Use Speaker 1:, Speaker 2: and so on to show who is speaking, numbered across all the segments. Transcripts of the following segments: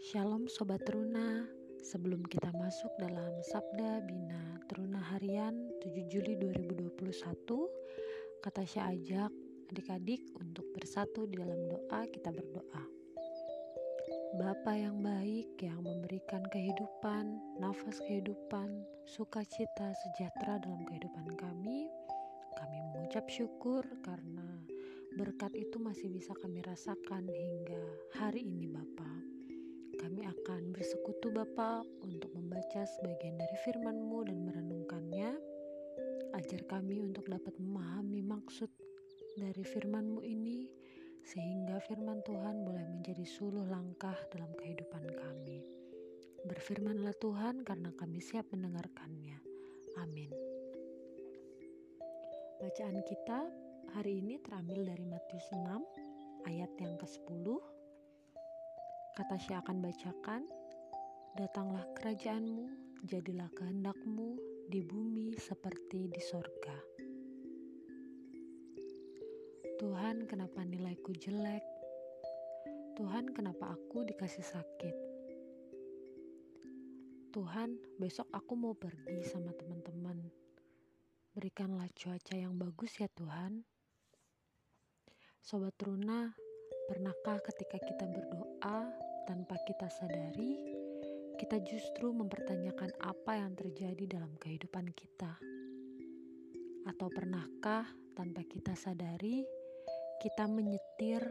Speaker 1: Shalom Sobat Teruna. Sebelum kita masuk dalam Sabda Bina Teruna Harian 7 Juli 2021 Kata Syah ajak adik-adik untuk bersatu di dalam doa kita berdoa. Bapa yang baik yang memberikan kehidupan, nafas kehidupan, sukacita, sejahtera dalam kehidupan kami Kami mengucap syukur karena berkat itu masih bisa kami rasakan hingga hari ini Bapak kami akan bersekutu Bapa untuk membaca sebagian dari firman-Mu dan merenungkannya. Ajar kami untuk dapat memahami maksud dari firman-Mu ini sehingga firman Tuhan boleh menjadi suluh langkah dalam kehidupan kami. Berfirmanlah Tuhan karena kami siap mendengarkannya. Amin. Bacaan kita hari ini terambil dari Matius 6 ayat yang ke-10 Kata Syah akan bacakan, Datanglah kerajaanmu, jadilah kehendakmu di bumi seperti di sorga. Tuhan kenapa nilaiku jelek? Tuhan kenapa aku dikasih sakit? Tuhan besok aku mau pergi sama teman-teman. Berikanlah cuaca yang bagus ya Tuhan. Sobat Runa, Pernahkah ketika kita berdoa tanpa kita sadari, kita justru mempertanyakan apa yang terjadi dalam kehidupan kita? Atau pernahkah tanpa kita sadari, kita menyetir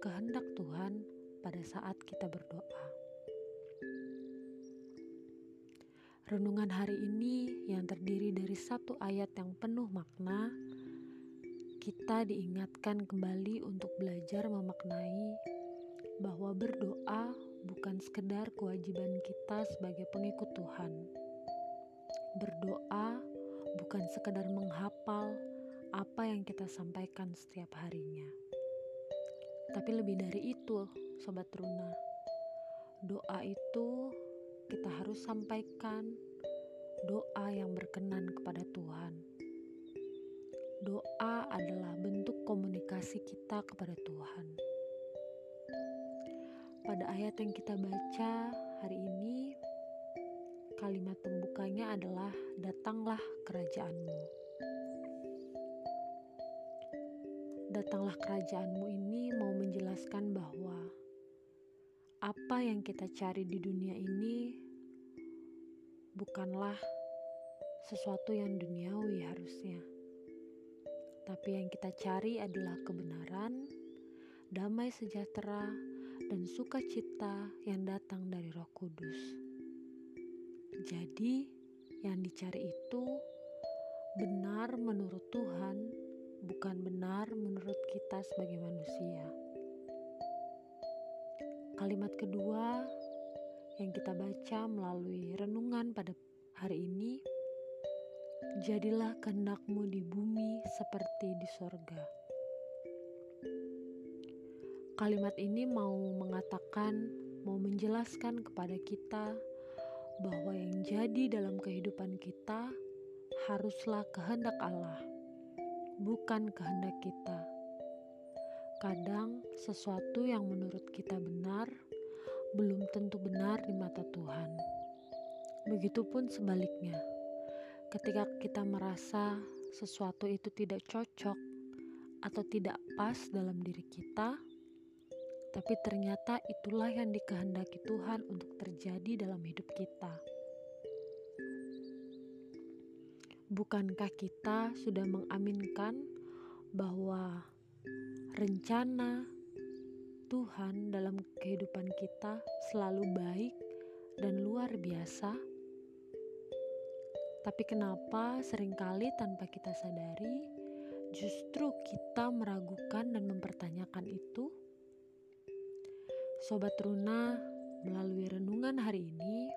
Speaker 1: kehendak Tuhan pada saat kita berdoa? Renungan hari ini yang terdiri dari satu ayat yang penuh makna kita diingatkan kembali untuk belajar memaknai bahwa berdoa bukan sekedar kewajiban kita sebagai pengikut Tuhan. Berdoa bukan sekedar menghafal apa yang kita sampaikan setiap harinya. Tapi lebih dari itu, sobat Runa. Doa itu kita harus sampaikan doa yang berkenan kepada Tuhan Doa adalah bentuk komunikasi kita kepada Tuhan. Pada ayat yang kita baca hari ini, kalimat pembukanya adalah "Datanglah kerajaanmu". Datanglah kerajaanmu ini mau menjelaskan bahwa apa yang kita cari di dunia ini bukanlah sesuatu yang duniawi harusnya tapi yang kita cari adalah kebenaran, damai sejahtera, dan sukacita yang datang dari Roh Kudus. Jadi, yang dicari itu benar menurut Tuhan, bukan benar menurut kita sebagai manusia. Kalimat kedua yang kita baca melalui renungan pada hari ini jadilah kehendakmu di bumi seperti di sorga. Kalimat ini mau mengatakan, mau menjelaskan kepada kita bahwa yang jadi dalam kehidupan kita haruslah kehendak Allah, bukan kehendak kita. Kadang sesuatu yang menurut kita benar belum tentu benar di mata Tuhan. Begitupun sebaliknya ketika kita merasa sesuatu itu tidak cocok atau tidak pas dalam diri kita, tapi ternyata itulah yang dikehendaki Tuhan untuk terjadi dalam hidup kita. Bukankah kita sudah mengaminkan bahwa rencana Tuhan dalam kehidupan kita selalu baik dan luar biasa? Tapi kenapa sering kali tanpa kita sadari, justru kita meragukan dan mempertanyakan itu? Sobat Runa, melalui renungan hari ini,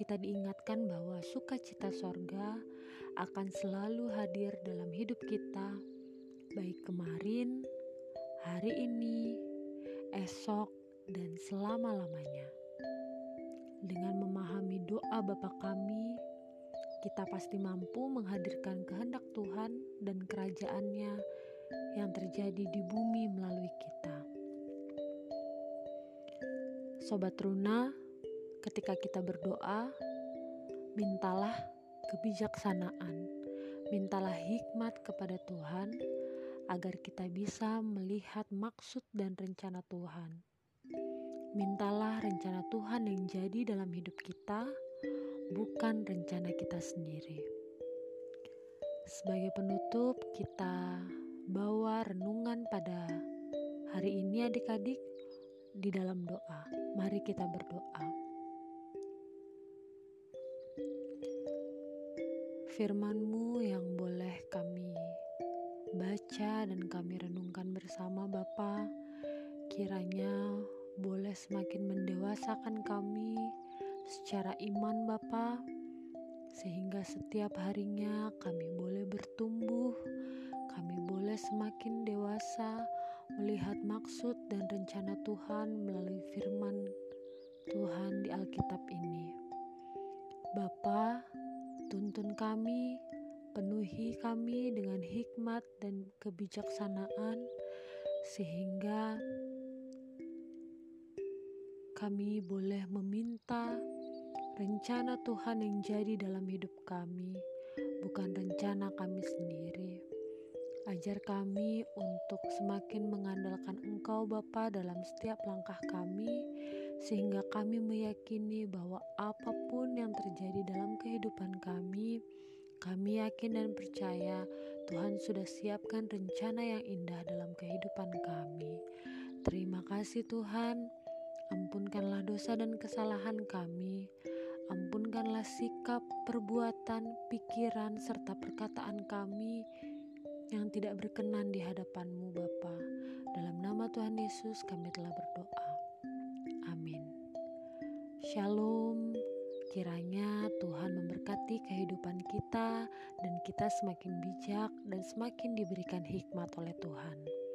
Speaker 1: kita diingatkan bahwa sukacita sorga akan selalu hadir dalam hidup kita, baik kemarin, hari ini, esok, dan selama-lamanya. Dengan memahami doa Bapa kami, kita pasti mampu menghadirkan kehendak Tuhan dan kerajaannya yang terjadi di bumi melalui kita. Sobat Runa, ketika kita berdoa, mintalah kebijaksanaan, mintalah hikmat kepada Tuhan agar kita bisa melihat maksud dan rencana Tuhan. Mintalah rencana Tuhan yang jadi dalam hidup kita, bukan rencana kita sendiri. Sebagai penutup, kita bawa renungan pada hari ini adik-adik di dalam doa. Mari kita berdoa. Firmanmu yang boleh kami baca dan kami renungkan bersama Bapa, kiranya boleh semakin mendewasakan kami secara iman Bapa, sehingga setiap harinya kami boleh bertumbuh, kami boleh semakin dewasa, melihat maksud dan rencana Tuhan melalui firman Tuhan di Alkitab ini. Bapa, tuntun kami, penuhi kami dengan hikmat dan kebijaksanaan sehingga kami boleh meminta rencana Tuhan yang jadi dalam hidup kami, bukan rencana kami sendiri. Ajar kami untuk semakin mengandalkan Engkau Bapa dalam setiap langkah kami sehingga kami meyakini bahwa apa pun yang terjadi dalam kehidupan kami, kami yakin dan percaya Tuhan sudah siapkan rencana yang indah dalam kehidupan kami. Terima kasih Tuhan. Ampunkanlah dosa dan kesalahan kami. Ampunkanlah sikap, perbuatan, pikiran, serta perkataan kami yang tidak berkenan di hadapanmu Bapa. Dalam nama Tuhan Yesus kami telah berdoa. Amin. Shalom. Kiranya Tuhan memberkati kehidupan kita dan kita semakin bijak dan semakin diberikan hikmat oleh Tuhan.